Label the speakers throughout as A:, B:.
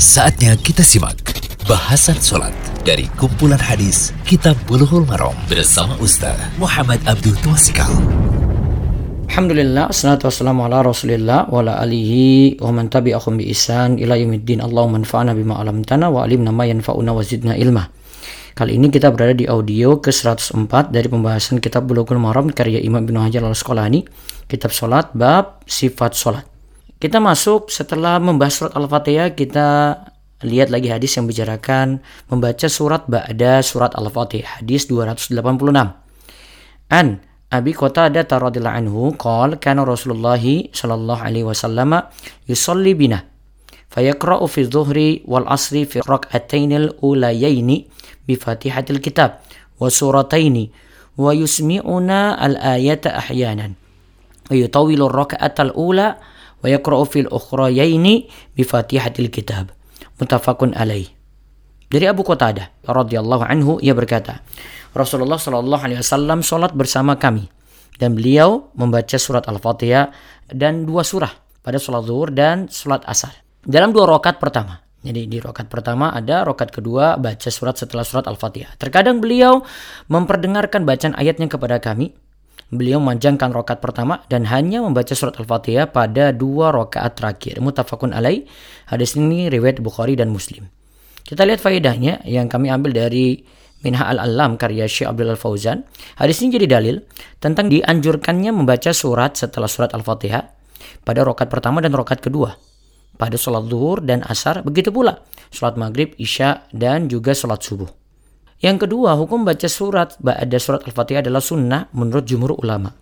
A: Saatnya kita simak bahasan sholat dari kumpulan hadis Kitab Bulughul Maram bersama Ustaz Muhammad Abdul Tuasikal.
B: Alhamdulillah, salatu wassalamu ala rasulillah wa ala alihi wa man tabi'ahum bi isan ila yaumiddin. Allahumma anfa'na bima alamtana wa alimna ma yanfa'una wa zidna ilma. Kali ini kita berada di audio ke-104 dari pembahasan kitab Bulughul Maram karya Imam Ibnu Hajar Al-Asqalani, kitab salat bab sifat salat. Kita masuk setelah membahas surat Al-Fatihah, kita lihat lagi hadis yang bicarakan membaca surat ba'da surat Al-Fatihah, hadis 286. An Abi Qatadah radhiyallahu anhu qala kana Rasulullah sallallahu alaihi wasallam yusalli bina fayaqra'u fi dhuhri wal asri fi rak'atayn al ulayaini bi Fatihatil Kitab wa surataini wa yusmi'una al ayata ahyanan wa yutawilu ar-rak'ata ula wa yaqra'u fil ukhrayaini bi Fatihatil Kitab muttafaqun alaih dari Abu Qatadah radhiyallahu anhu ia berkata Rasulullah Shallallahu Alaihi Wasallam sholat bersama kami dan beliau membaca surat Al-Fatihah dan dua surah pada sholat zuhur dan sholat asar dalam dua rokat pertama. Jadi di rokat pertama ada, rokat kedua baca surat setelah surat Al-Fatihah. Terkadang beliau memperdengarkan bacaan ayatnya kepada kami. Beliau memanjangkan rokat pertama dan hanya membaca surat Al-Fatihah pada dua rokaat terakhir. Mutafakun alaih. Hadis ini riwayat Bukhari dan Muslim. Kita lihat faedahnya yang kami ambil dari Minha al-Alam karya Syekh Abdul Al-Fauzan. Hadis ini jadi dalil tentang dianjurkannya membaca surat setelah surat Al-Fatihah pada rokat pertama dan rokat kedua. Pada sholat zuhur dan asar, begitu pula sholat maghrib, isya, dan juga sholat subuh. Yang kedua, hukum baca surat ada surat Al-Fatihah adalah sunnah menurut jumhur ulama.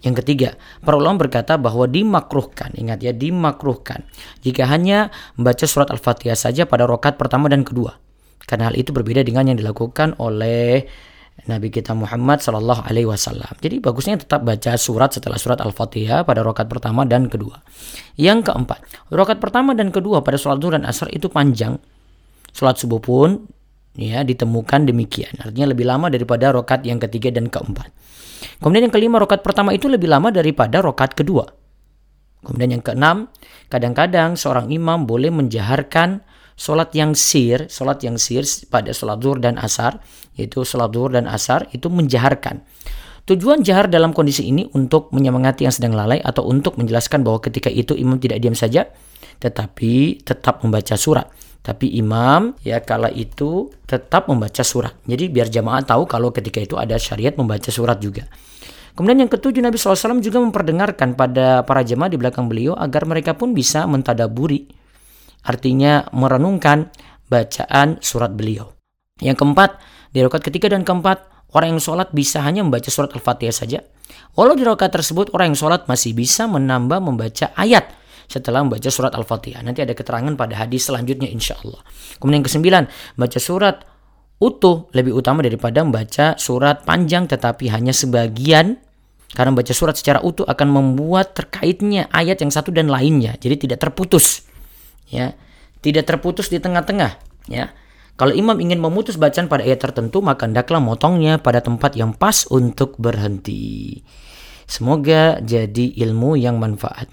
B: Yang ketiga, para ulama berkata bahwa dimakruhkan, ingat ya, dimakruhkan jika hanya membaca surat Al-Fatihah saja pada rokat pertama dan kedua karena hal itu berbeda dengan yang dilakukan oleh Nabi kita Muhammad Shallallahu Alaihi Wasallam. Jadi bagusnya tetap baca surat setelah surat Al-Fatihah pada rokat pertama dan kedua. Yang keempat, rokat pertama dan kedua pada sholat zuhur dan asar itu panjang. Sholat subuh pun ya ditemukan demikian. Artinya lebih lama daripada rokat yang ketiga dan keempat. Kemudian yang kelima, rokat pertama itu lebih lama daripada rokat kedua. Kemudian yang keenam, kadang-kadang seorang imam boleh menjaharkan Sholat yang sir, sholat yang sir pada sholat zuhur dan asar, yaitu sholat zuhur dan asar itu menjaharkan. Tujuan jahar dalam kondisi ini untuk menyemangati yang sedang lalai atau untuk menjelaskan bahwa ketika itu imam tidak diam saja, tetapi tetap membaca surat. Tapi imam ya kala itu tetap membaca surat. Jadi biar jamaah tahu kalau ketika itu ada syariat membaca surat juga. Kemudian yang ketujuh Nabi SAW juga memperdengarkan pada para jemaah di belakang beliau agar mereka pun bisa mentadaburi artinya merenungkan bacaan surat beliau. Yang keempat, di rakaat ketiga dan keempat, orang yang sholat bisa hanya membaca surat Al-Fatihah saja. Walau di rakaat tersebut orang yang sholat masih bisa menambah membaca ayat setelah membaca surat Al-Fatihah. Nanti ada keterangan pada hadis selanjutnya insya Allah. Kemudian yang kesembilan, baca surat utuh lebih utama daripada membaca surat panjang tetapi hanya sebagian. Karena membaca surat secara utuh akan membuat terkaitnya ayat yang satu dan lainnya. Jadi tidak terputus ya. Tidak terputus di tengah-tengah ya. Kalau imam ingin memutus bacaan pada ayat tertentu maka hendaklah motongnya pada tempat yang pas untuk berhenti. Semoga jadi ilmu yang manfaat